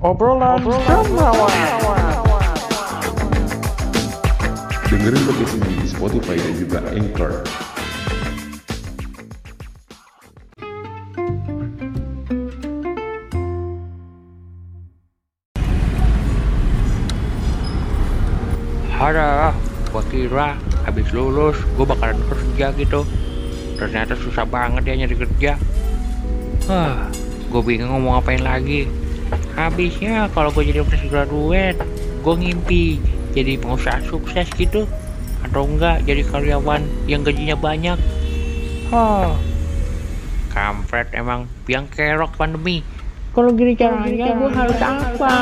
Obrolan, Obrolan Dengerin podcast ini di Spotify dan juga Anchor. Ada, gua kira habis lulus gue bakalan kerja gitu. Ternyata susah banget ya nyari kerja. Hah, gue bingung mau ngapain lagi. Habisnya kalau gue jadi fresh graduate, gue ngimpi jadi pengusaha sukses gitu. Atau enggak jadi karyawan yang gajinya banyak. Hah, kampret emang biang kerok pandemi. Kalau gini caranya gue harus apa?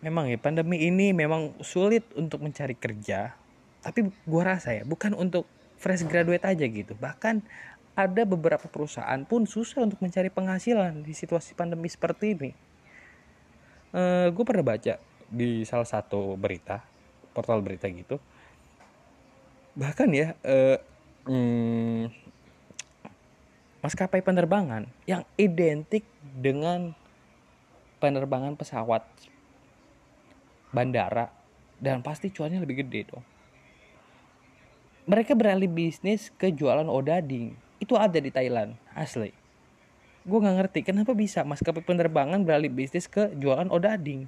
Memang ya pandemi ini memang sulit untuk mencari kerja. Tapi gua rasa ya bukan untuk fresh graduate aja gitu. Bahkan ada beberapa perusahaan pun susah untuk mencari penghasilan di situasi pandemi seperti ini. Eh gue pernah baca di salah satu berita, portal berita gitu. Bahkan ya eh, hmm, maskapai penerbangan yang identik dengan penerbangan pesawat bandara dan pasti cuannya lebih gede dong. Mereka beralih bisnis ke jualan odading. Itu ada di Thailand, asli. Gue nggak ngerti kenapa bisa maskapai penerbangan beralih bisnis ke jualan odading.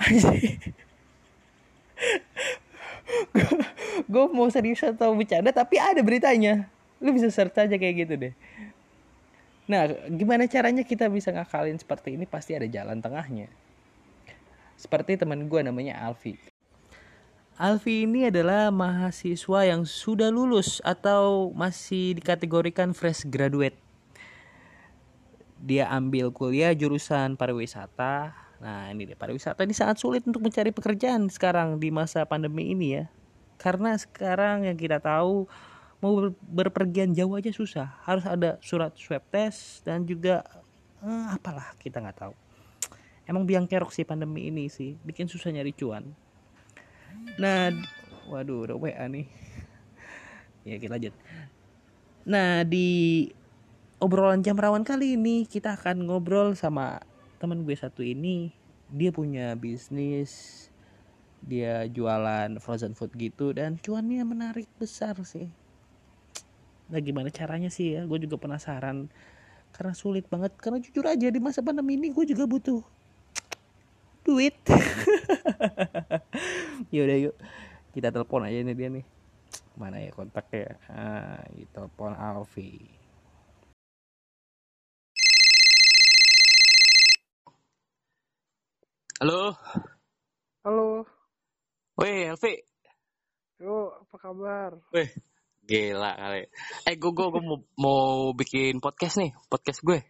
gue mau serius atau bercanda tapi ada beritanya. Lu bisa search aja kayak gitu deh. Nah, gimana caranya kita bisa ngakalin seperti ini? Pasti ada jalan tengahnya seperti teman gue namanya Alfi. Alfi ini adalah mahasiswa yang sudah lulus atau masih dikategorikan fresh graduate. Dia ambil kuliah jurusan pariwisata. Nah ini deh pariwisata ini sangat sulit untuk mencari pekerjaan sekarang di masa pandemi ini ya. Karena sekarang yang kita tahu mau berpergian jauh aja susah. Harus ada surat swab test dan juga eh, apalah kita nggak tahu emang biang kerok sih pandemi ini sih bikin susah nyari cuan nah waduh udah WA nih. Ya kita lanjut. Nah di obrolan jam rawan kali ini kita akan ngobrol sama teman gue satu ini. Dia punya bisnis dia jualan frozen food gitu dan cuannya menarik besar sih. Nah gimana caranya sih ya? Gue juga penasaran. Karena sulit banget. Karena jujur aja di masa pandemi ini gue juga butuh duit yaudah yuk kita telepon aja nih dia nih mana ya kontaknya ah kita telepon Alfi Halo, Halo, weh Elvi, yo apa kabar? weh gila kali. Eh gue gue gue mau, mau bikin podcast nih, podcast gue.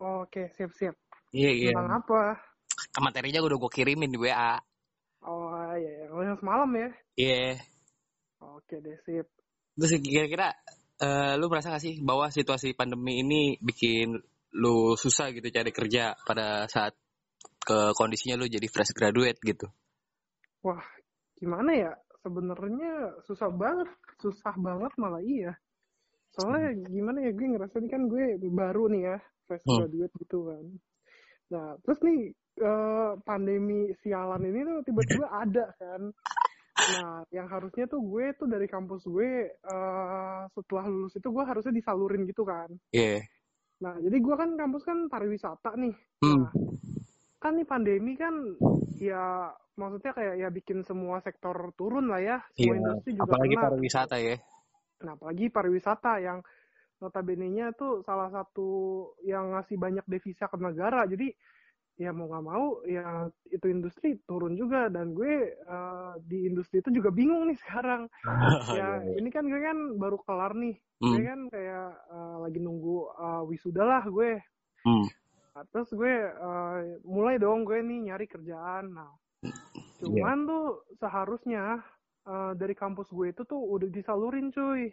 Oke, siap-siap. Iya iya. Tentang apa? Ke materinya gue udah gue kirimin di WA. Oh iya, oh, yang semalam ya? Iya. Oke deh, sip. Terus kira-kira eh, lu merasa gak sih bahwa situasi pandemi ini bikin lu susah gitu cari kerja pada saat ke kondisinya lu jadi fresh graduate gitu? Wah, gimana ya? Sebenarnya susah banget, susah banget malah iya. Soalnya gimana ya, gue ngerasa ini kan gue baru nih ya, fresh Hmm. graduate gitu kan. Nah, terus nih eh, pandemi sialan ini tuh tiba-tiba ada kan. Nah, yang harusnya tuh gue tuh dari kampus gue eh, setelah lulus itu gue harusnya disalurin gitu kan. Iya. Nah, jadi gue kan kampus kan pariwisata nih. Hmm. Nah, kan nih pandemi kan ya maksudnya kayak ya bikin semua sektor turun lah ya. Semua Iya. industri juga Apalagi kena. pariwisata ya. Nah, apalagi pariwisata yang notabene-nya tuh salah satu yang ngasih banyak devisa ke negara. Jadi ya mau nggak mau ya itu industri turun juga dan gue eh, di industri itu juga bingung nih sekarang. ya ini kan gue kan baru kelar nih. Gue Hmm. kan kayak eh, lagi nunggu eh, wisuda lah gue. Hmm. Nah, terus gue eh, mulai dong gue nih nyari kerjaan. Nah, cuman tuh seharusnya eh, dari kampus gue itu tuh udah disalurin cuy.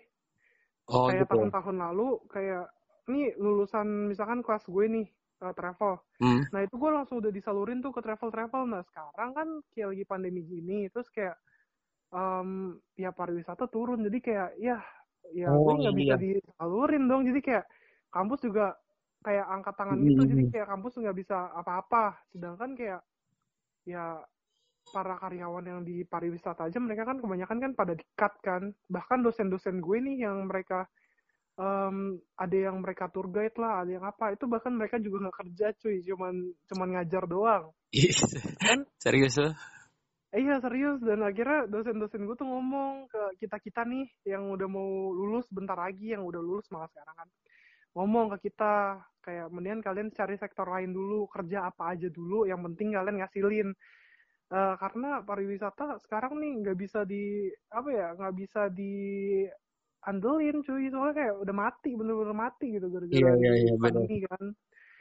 Oh kayak gitu. tahun-tahun lalu kayak nih lulusan misalkan kelas gue nih eh, travel. Hmm. Nah itu gue langsung udah disalurin tuh ke travel-travel. Nah sekarang kan kayak lagi pandemi gini, terus kayak em, ya pariwisata turun. Jadi kayak ya ya Oh, gue nggak bisa iya. disalurin dong. Jadi kayak kampus juga kayak angkat tangan Hmm. gitu jadi kayak kampus nggak bisa apa-apa sedangkan kayak ya para karyawan yang di pariwisata aja mereka kan kebanyakan kan pada di-cut kan. Bahkan dosen-dosen gue nih yang mereka em, ada yang mereka tour guide lah ada yang apa itu bahkan mereka juga nggak kerja cuy. Cuman cuman ngajar doang. Kan? serius lo Eh, Iya serius. Dan akhirnya dosen-dosen gue tuh ngomong ke kita kita nih yang udah mau lulus bentar lagi yang udah lulus malah sekarang kan. Ngomong ke kita kayak mendingan kalian cari sektor lain dulu kerja apa aja dulu yang penting kalian ngasilin Eh, karena pariwisata sekarang nih nggak bisa di apa ya nggak bisa di andelin cuy. Soalnya kayak udah mati bener-bener mati gitu gara-gara Iya, iya, di iya, bener. pandemi kan.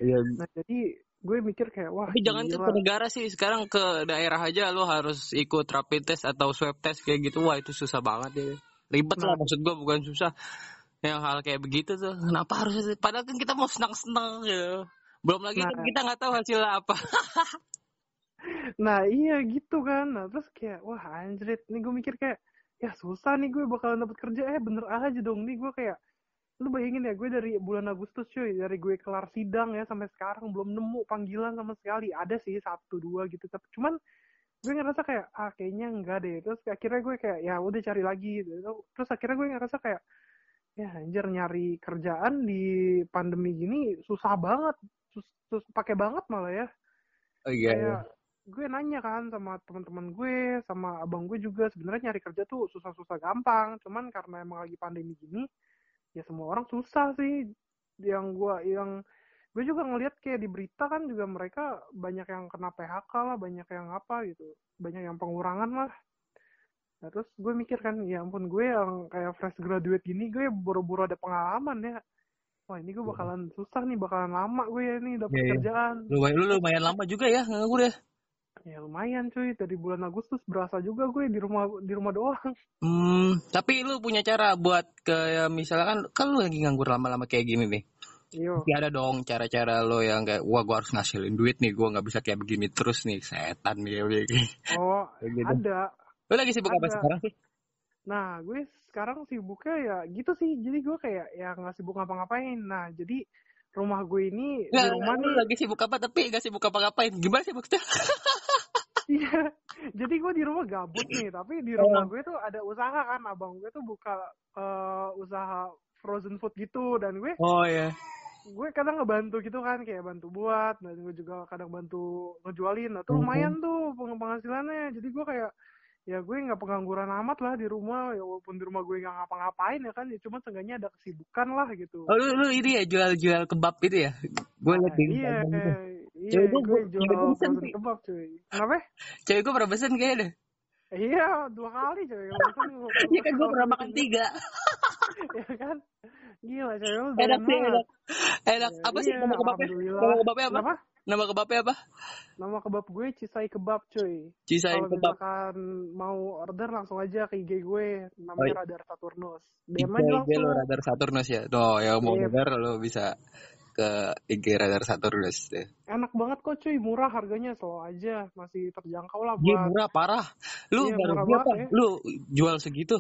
Iya. Nah jadi gue mikir kayak wah tapi jangan gila. ke negara sih. Sekarang ke daerah aja lo harus ikut rapid test atau swab test kayak gitu. Wah itu susah banget ya. Ribet lah Nah. maksud gua bukan susah. Yang hal kayak begitu tuh kenapa harus? Padahal kan kita mau senang-senang gitu. Belum lagi kan Nah. kita nggak tahu hasilnya apa Nah iya gitu kan. Nah terus kayak wah anjrit. Nih gue mikir kayak ya susah nih gue bakalan dapet kerja. Eh bener aja dong nih gue kayak lu bayangin ya gue dari bulan Agustus cuy dari gue kelar sidang ya sampai sekarang belum nemu panggilan sama sekali ada sih satu dua gitu tapi cuman gue ngerasa kayak ah kayaknya enggak deh terus akhirnya gue kayak ya udah cari lagi gitu. terus akhirnya gue ngerasa kayak ya anjir nyari kerjaan di pandemi gini susah banget sus, sus pakai banget malah ya oh iya kayak gue nanya kan sama teman-teman gue sama abang gue juga sebenarnya nyari kerja tuh susah-susah gampang. Cuman karena emang lagi pandemi gini ya semua orang susah sih. Yang gue yang gue juga ngelihat kayak di berita kan juga mereka banyak yang kena PHK lah banyak yang apa gitu. Banyak yang pengurangan lah. Nah terus gue mikir kan ya ampun gue yang kayak fresh graduate gini gue buru-buru ada pengalaman ya. Wah ini gue bakalan susah nih bakalan lama gue ya nih dapet Iya, iya. kerjaan. Lumayan lu lumayan lama juga ya nganggur ya Ya lumayan cuy, dari bulan Agustus berasa juga gue di rumah di rumah doang. Hmm, tapi lu punya cara buat kayak misalkan kan lu lagi nganggur lama-lama kayak gini nih. Pasti ada dong cara-cara lo yang kayak wah gua harus ngasilin duit nih, gua nggak bisa kayak begini terus nih, setan nih kayak. Oh, Kayak gitu. ada. Lu lagi sibuk apa Ada. sekarang sih? Nah, gue sekarang sibuknya ya gitu sih. Jadi gue kayak ya nggak sibuk ngapa-ngapain. Nah, jadi rumah gue ini di Nggak, rumah nih. lagi sibuk apa tapi nggak sibuk apa-ngapain. Gimana sih maksudnya? Iya. jadi gue di rumah gabut nih, tapi di rumah gue tuh ada usaha kan. Abang gue tuh buka eh, usaha frozen food gitu dan gue Oh iya. gue kadang ngebantu gitu kan kayak bantu buat dan gue juga kadang bantu ngejualin nah tuh Mhm. lumayan tuh peng- penghasilannya jadi gue kayak ya gue nggak pengangguran amat lah di rumah ya walaupun di rumah gue nggak ngapa-ngapain ya kan ya cuma seenggaknya ada kesibukan lah gitu Oh lu, lu ini ya jual-jual kebab itu ya? Gue liat di iya gitu. iya Cewek gue- gue jual cewek gue pesen frozen kebab cuy kenapa Cewek gue pernah pesen kayaknya deh. iya dua kali cuy Iya kan gue pernah makan tiga. ya kan gila cewek lu Enak sih, enak. Enak. Apa sih Iya, nama kebabnya? alhamdulillah. Nama kebabnya apa? Nama kebabnya apa? Nama kebab gue Cisai Kebab cuy. Cisai Kalau kebab. misalkan mau order langsung aja ke IG gue, Oh, namanya iya. Radar Saturnus. DM aja IG lo langsung. Radar Saturnus ya. Tuh, yang mau Iya. dengar lo bisa ke IG Radar Saturnus deh. Enak banget kok cuy, murah harganya selalu aja, masih terjangkau lah Iya buat murah parah. Lu nggak murah banget ya. Lu jual segitu?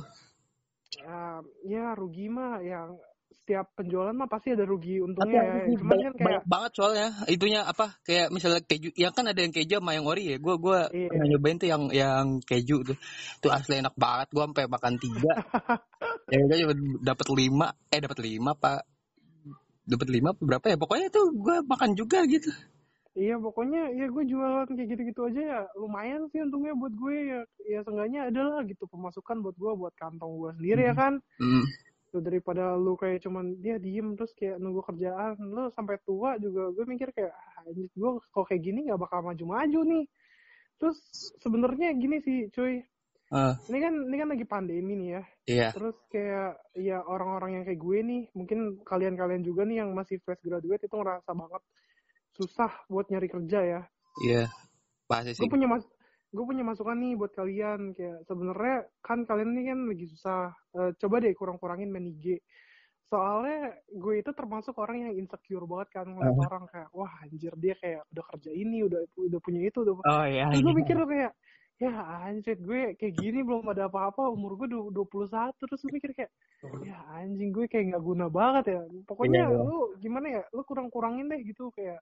ya, ya rugi mah yang setiap penjualan mah pasti ada rugi untungnya ya. Cuman banyak, kan kayak banyak banget soalnya. Itunya apa? Kayak misalnya keju. Ya kan ada yang keju sama yang ori ya. Gua gua Iya. pernah nyobain tuh yang yang keju tuh. Tuh asli enak banget. Gua sampai makan tiga. ya udah dapat lima. Eh dapat lima pak. Dapat lima apa berapa ya? Pokoknya tuh gua makan juga gitu. Iya pokoknya ya gue jualan kayak gitu-gitu aja ya lumayan sih untungnya buat gue ya ya seenggaknya ada lah gitu pemasukan buat gue buat kantong gue sendiri ya kan Hmm. Tuh, daripada lu kayak cuman dia diem terus kayak nunggu kerjaan lu sampai tua juga gue mikir kayak ah, anjir gue kalau kayak gini nggak bakal maju-maju nih terus sebenarnya gini sih cuy Ah, ini kan ini kan lagi pandemi nih ya iya. terus kayak ya orang-orang yang kayak gue nih mungkin kalian-kalian juga nih yang masih fresh graduate itu ngerasa banget susah buat nyari kerja ya Iya. Pasti sih. gue punya mas gue punya masukan nih buat kalian kayak sebenarnya kan kalian ini kan lagi susah Eh, coba deh kurang-kurangin main IG soalnya gue itu termasuk orang yang insecure banget kan ngeliat Uh-huh. orang kayak wah anjir dia kayak udah kerja ini udah udah punya itu udah Oh iya. terus gue iya. mikir tuh kayak ya anjir gue kayak gini belum ada apa-apa umur gue du- 21 terus gue mikir kayak ya anjing gue kayak nggak guna banget ya pokoknya Iya, iya. lu gimana ya lu kurang-kurangin deh gitu kayak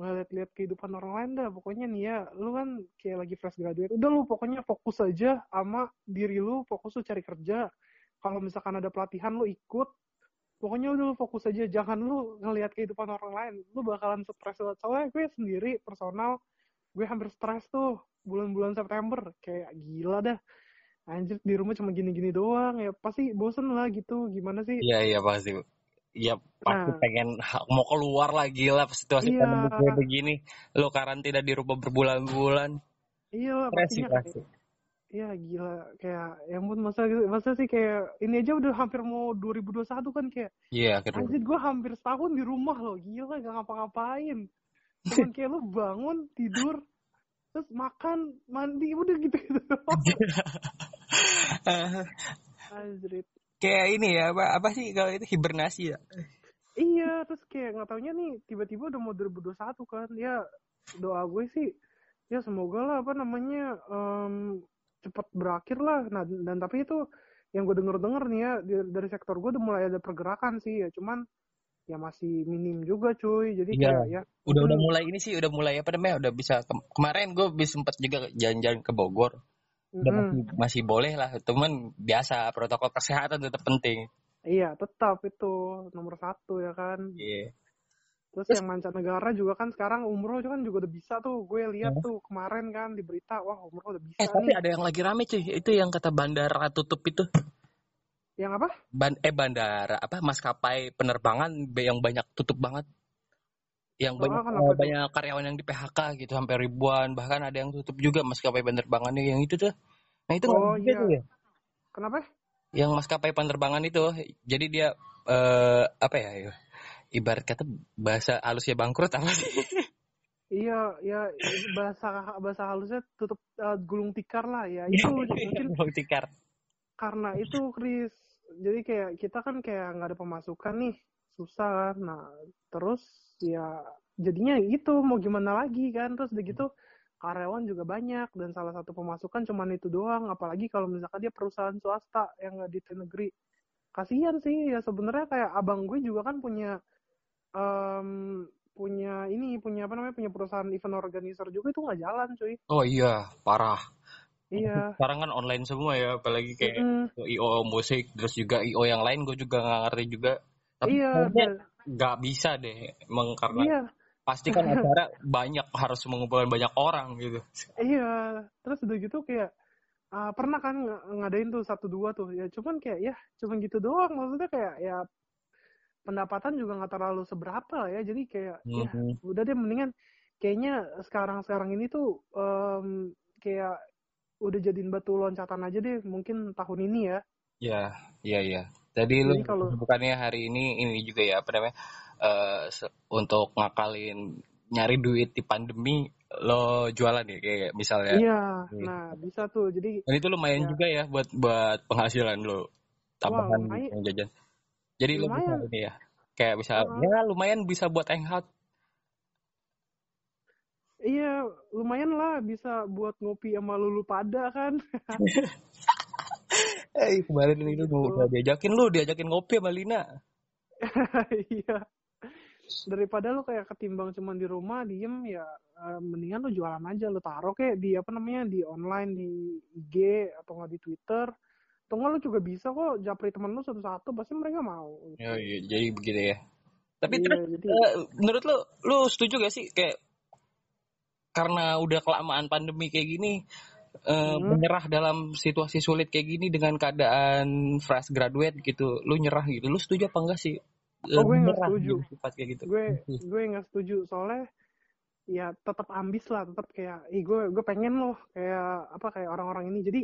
ngeliat-liat kehidupan orang lain dah. Pokoknya nih ya lu kan kayak lagi fresh graduate udah lu pokoknya fokus aja sama diri lu fokus lu cari kerja. Kalau misalkan ada pelatihan lu ikut. Pokoknya udah lu fokus aja. Jangan lu ngelihat kehidupan orang lain. Lu bakalan stres banget. Soalnya gue sendiri personal gue hampir stres tuh bulan-bulan September. Kayak gila dah. Anjir di rumah cuma gini-gini doang. Ya pasti bosen lah gitu. Gimana sih? Iya iya pasti. Iya pasti Nah. pengen mau keluar lagi lah situasi Iya. pandemi kayak begini. Lo karantina di rumah berbulan-bulan. iya lah pasti. Iya gila kayak ya ampun masa masa sih kayak ini aja udah hampir mau 2021 kan kayak Iya gitu. anjir gue hampir setahun di rumah loh gila gak ngapa-ngapain cuman kayak lu bangun tidur terus makan mandi udah gitu gitu anjir kayak ini ya apa apa sih kalau itu hibernasi ya? iya terus kayak nggak taunya nih tiba-tiba udah mau 2021 kan ya doa gue sih ya semoga lah apa namanya em, cepat berakhir lah nah dan tapi itu yang gue denger-denger nih ya dari sektor gue udah mulai ada pergerakan sih ya cuman ya masih minim juga cuy jadi Iya. kayak ya Udah udah Hmm. mulai ini sih udah mulai apa namanya udah bisa kem- kemarin gue bisa sempat juga jalan-jalan ke Bogor. Udah mm-mm. masih, masih boleh lah, temen biasa protokol kesehatan tetap penting. iya tetap itu nomor satu ya kan Iya. terus, Terus- yang mancanegara juga kan sekarang umroh kan juga udah bisa tuh gue lihat Hmm. tuh kemarin kan di berita wah umroh udah bisa Eh tapi nih ada yang lagi rame cuy, itu yang kata bandara tutup itu. yang apa Ban eh bandara apa maskapai penerbangan yang banyak tutup banget. Yang Oh, banyak tuh? banyak karyawan yang di PHK gitu sampai ribuan, bahkan ada yang tutup juga maskapai penerbangannya yang itu tuh. Nah, itu Oh, iya. tuh ya. kenapa Yang maskapai penerbangan itu. Jadi dia eh apa ya? ya, Ibarat kata bahasa halusnya bangkrut apa sih? Iya, ya bahasa bahasa halusnya tutup eh, gulung tikar lah ya. Itu mungkin Bang tikar. karena itu Chris. Jadi kayak kita kan kayak nggak ada pemasukan nih, susah kan. Nah, terus ya jadinya gitu mau gimana lagi kan. Terus udah gitu karyawan juga banyak dan salah satu pemasukan cuman itu doang. Apalagi kalau misalkan dia perusahaan swasta yang nggak di negeri. Kasihan sih ya sebenarnya kayak abang gue juga kan punya em, punya ini punya apa namanya punya perusahaan event organizer juga itu nggak jalan cuy Oh iya, parah. iya Sekarang kan online semua ya, apalagi kayak Mm-mm. IO musik, terus juga IO yang lain gue juga nggak ngerti juga. Tapi iya dan- nggak bisa deh, emang karena iya pasti kan acara banyak harus mengumpulkan banyak orang gitu. iya terus udah gitu kayak ah, pernah kan ng- ngadain tuh satu dua tuh ya cuman kayak ya cuman gitu doang maksudnya kayak ya pendapatan juga nggak terlalu seberapa ya jadi kayak ya Mhm. udah deh mendingan kayaknya sekarang sekarang ini tuh em, kayak udah jadiin batu loncatan aja deh mungkin tahun ini ya Ya, iya iya. Tadi lu Jadi kalau- bukannya hari ini ini juga ya apa namanya eh, se- untuk ngakalin nyari duit di pandemi lo jualan ya kayak misalnya. iya Hmm. nah bisa tuh jadi Dan itu lumayan Ya. juga ya buat buat penghasilan lo tambahan lumayan. yang jajan. Jadi lo bisa Lumayan. ini ya kayak bisa Uh-uh. ya lumayan bisa buat hangout. Iya, lumayan lah bisa buat ngopi sama lulu pada kan. Eh kemarin itu Gitu. udah diajakin lu diajakin ngopi sama Lina. Iya. Daripada lu kayak ketimbang cuman di rumah diem ya eh, mendingan lu jualan aja lu taruh kayak di apa namanya di online di IG atau nggak di Twitter. Atau nggak lu juga bisa kok japri temen lu satu-satu pasti mereka mau. Ya, iya, jadi begitu ya. Tapi Iya, terus jadi eh, menurut lu lu setuju gak sih kayak karena udah kelamaan pandemi kayak gini eh, Hmm. menyerah dalam situasi sulit kayak gini dengan keadaan fresh graduate gitu lu nyerah gitu. Lu setuju apa enggak sih? Eh, Oh, gue nggak setuju. gitu, sifat kayak gitu. Gue gue nggak setuju. Soalnya ya tetap ambis lah tetap kayak ih gue gue pengen loh kayak apa kayak orang-orang ini. Jadi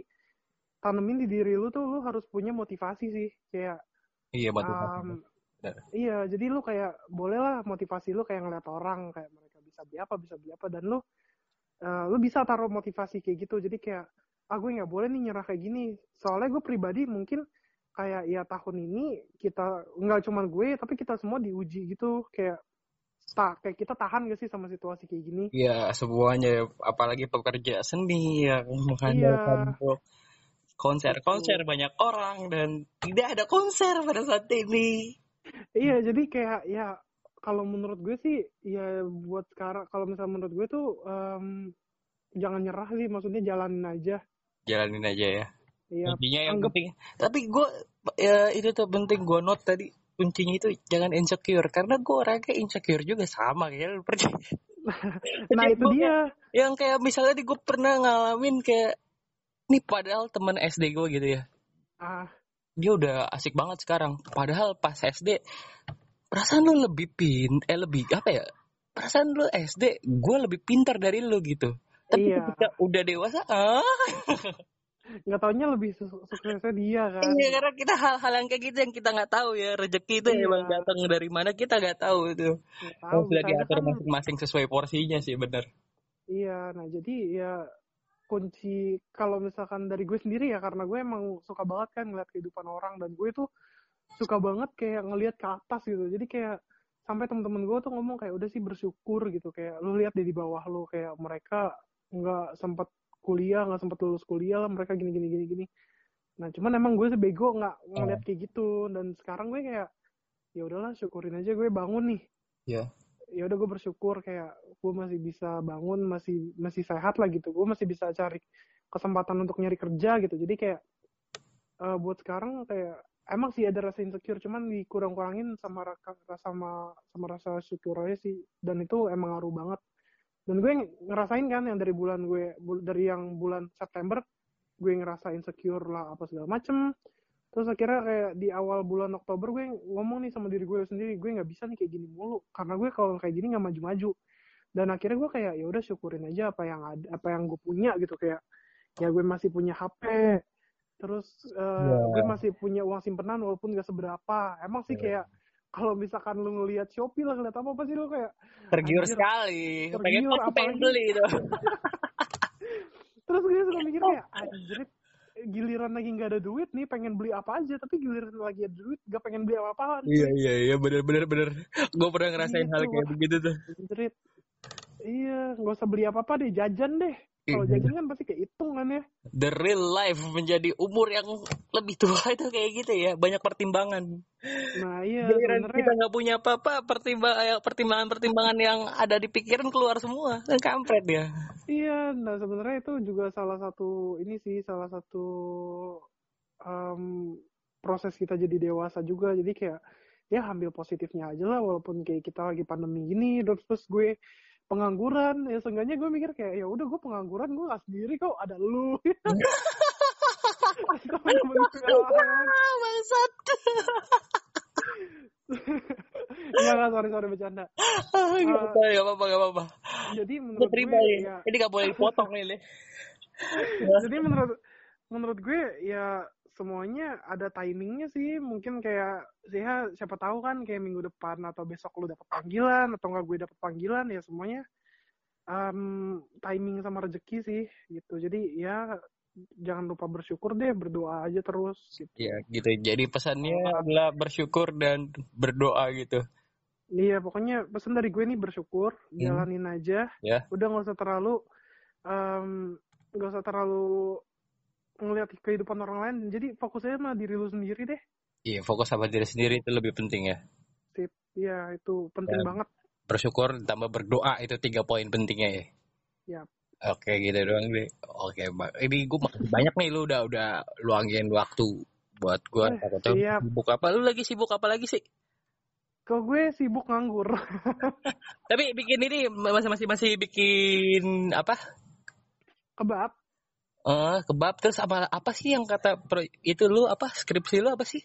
tanemin di diri lu tuh lu harus punya motivasi sih. Kayak iya motivasi um, iya jadi lu kayak boleh lah motivasi lu kayak ngeliat orang kayak mereka bisa beli apa bisa beli apa. Dan lu eh, lu bisa taruh motivasi kayak gitu. Jadi kayak ah gue nggak boleh nih nyerah kayak gini. Soalnya gue pribadi mungkin kayak ya tahun ini kita nggak cuma gue tapi kita semua diuji gitu. Kayak tak kayak kita tahan gak sih sama situasi kayak gini? Iya, semuanya ya. apalagi pekerja seni yang mengandalkan untuk konser-konser banyak orang dan tidak ada konser pada saat ini. iya jadi kayak ya kalau menurut gue sih ya buat sekarang kalau misalnya menurut gue tuh em, jangan nyerah sih maksudnya jalanin aja Jalanin aja ya. Iya, Intinya yang anggap- penting. Tapi gue ya itu tuh penting gue note tadi kuncinya itu jangan insecure karena gue orangnya insecure juga sama kayak lu percaya. nah itu gua dia yang kayak misalnya gue pernah ngalamin kayak nih padahal teman SD gue gitu ya ah dia udah asik banget sekarang padahal pas SD perasaan lu lebih pin eh lebih apa ya perasaan lu SD gue lebih pintar dari lu gitu. Tapi Iya. ketika udah dewasa ah. Nggak taunya lebih su- suksesnya dia kan? Iya karena kita hal-hal yang kayak gitu yang kita nggak tahu ya rezeki itu Iya. emang datang dari mana kita nggak tahu itu. Tahu sudah diatur kan masing-masing sesuai porsinya sih bener. Iya, nah jadi ya kunci kalau misalkan dari gue sendiri ya karena gue emang suka banget kan ngeliat kehidupan orang dan gue tuh suka banget kayak ngelihat ke atas gitu. Jadi kayak sampai temen-temen gue tuh ngomong kayak udah sih bersyukur gitu kayak lu lihat di bawah lu kayak mereka nggak sempat kuliah nggak sempat lulus kuliah lah mereka gini gini gini gini. Nah cuman emang gue sebego nggak ngeliat kayak gitu dan sekarang gue kayak ya udahlah syukurin aja gue bangun nih Iya. ya udah gue bersyukur kayak gue masih bisa bangun masih masih sehat lah gitu gue masih bisa cari kesempatan untuk nyari kerja gitu jadi kayak eh, buat sekarang kayak emang sih ada rasa insecure cuman dikurang-kurangin sama rasa sama sama rasa syukur aja sih. Dan itu emang ngaruh banget. Dan gue ngerasain kan yang dari bulan gue dari yang bulan September gue ngerasa insecure lah apa segala macem. Terus akhirnya kayak di awal bulan Oktober gue ngomong nih sama diri gue sendiri gue nggak bisa nih kayak gini mulu karena gue kalau kayak gini nggak maju-maju. Dan akhirnya gue kayak ya udah syukurin aja apa yang ada apa yang gue punya gitu kayak ya gue masih punya HP terus eh, gue masih punya uang simpenan walaupun gak seberapa. Emang sih kayak kalau misalkan lu ngelihat Shopee lah ngeliat apa apa sih lu kayak tergiur Anjir, sekali. Tergiur, pengen pasti pengen beli itu. Terus gue suka mikir kayak anjir giliran lagi nggak ada duit nih pengen beli apa aja. Tapi giliran lagi ada duit gak pengen beli apa-apaan. Iya iya iya bener bener bener. Gue pernah ngerasain hal Gitu, kayak wah. begitu tuh. Anjrit. Iya, nggak usah beli apa-apa deh, jajan deh. Kalau Iya. jajan kan pasti kayak hitung kan ya. the real life menjadi umur yang lebih tua itu kayak gitu ya banyak pertimbangan Nah iya, Giliran sebenarnya kita nggak punya apa-apa pertimbangan pertimbangan pertimbangan yang ada di pikiran keluar semua kan kampret ya iya. Nah sebenarnya itu juga salah satu ini sih salah satu em, proses kita jadi dewasa juga. Jadi kayak ya ambil positifnya aja lah walaupun kayak kita lagi pandemi gini terus gue pengangguran. Ya seenggaknya gue mikir kayak ya udah gue pengangguran gue gak sendiri kok ada lu. Bangsat. Iya nggak sorry sorry bercanda. Nggak apa nggak apa nggak apa jadi menurut terima gue ya. ya. Ini nggak boleh dipotong nih Le. jadi menurut menurut gue ya semuanya ada timingnya sih. Mungkin kayak ya siapa tahu kan kayak minggu depan atau besok lu dapet panggilan atau enggak gue dapet panggilan ya semuanya em, timing sama rezeki sih gitu. Jadi ya jangan lupa bersyukur deh berdoa aja terus gitu. Ya gitu. Jadi pesannya adalah bersyukur dan berdoa gitu. Iya pokoknya pesan dari gue nih bersyukur. Jalanin aja. Ya. udah nggak usah terlalu em, nggak usah terlalu ngelihat kehidupan orang lain jadi fokusnya sama diri lu sendiri deh. Iya fokus sama diri sendiri itu lebih penting ya. Sip. Iya itu penting Ya. banget. bersyukur ditambah berdoa itu tiga poin pentingnya ya. Yap. oke gitu doang deh. Oke ini gue banyak nih lu udah udah luangin waktu buat gue Eh, tahu siap. sibuk apa lu lagi sibuk apa lagi sih? Kalau gue sibuk nganggur. Tapi bikin ini masih masih masih bikin apa? Kebab eh kebab. Terus apa apa sih yang kata pro- itu lu apa skripsi lu apa sih?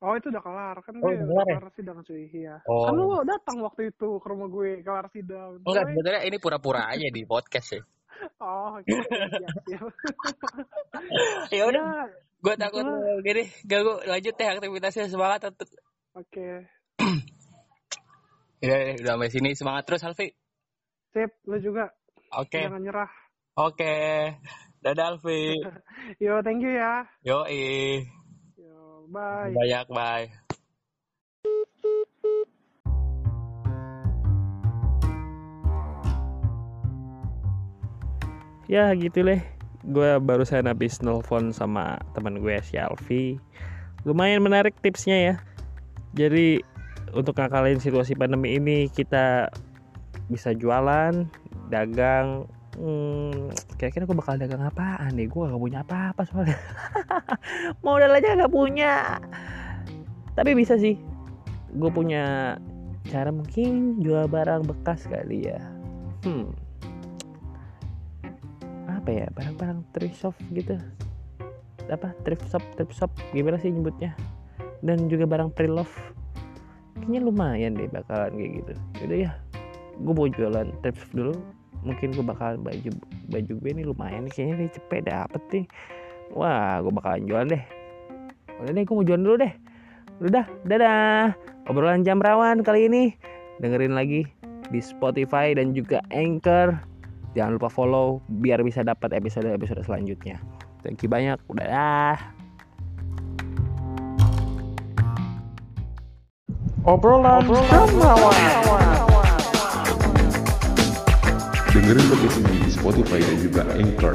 Oh itu udah kelar. Kan Oh, udah udah kelar ya? sidang cuy. Iya. Oh. kan lu datang waktu itu ke rumah gue kelar sidang. Enggak sebenarnya ini pura-pura aja di podcast ya oh oke siap, siap. ya udah Ya, gue takut Itulah. gini. Gak gue lanjut deh aktivitasnya. Semangat oke. Ya udah sampai sini. Semangat terus Alfi. Sip lu juga. Oke. Jangan nyerah. Oke Dadah Alfi. Yo, thank you ya. Yo, eh. Yo, bye. Banyak, bye. Ya gitu deh. Gue barusan habis nelfon sama temen gue si Alfi. Lumayan menarik tipsnya ya. Jadi untuk ngakalin situasi pandemi ini kita bisa jualan, dagang, hmm, kira-kira gue bakal dagang apaan nih gue gak punya apa-apa soalnya. Modal aja gak punya. Tapi bisa sih. Gue punya cara mungkin jual barang bekas kali ya. Hmm. Apa ya? Barang-barang thrift shop gitu. Apa? Thrift shop thrift shop. Gimana sih nyebutnya? Dan juga barang pre-love. Kayaknya lumayan deh bakalan kayak gitu. Udah ya. Gue mau jualan thrift shop dulu mungkin gue bakalan baju baju gue ini lumayan kayaknya nih cepet dapet nih. Wah gue bakalan jualan deh. Udah deh gue mau jualan dulu deh. Udah dadah. Obrolan jam rawan kali ini. Dengerin lagi di Spotify dan juga Anchor. Jangan lupa follow biar bisa dapat episode-episode selanjutnya. Thank you banyak. Udah Obrolan, jam rawan. Dengerin podcast ini di Spotify dan juga Anchor.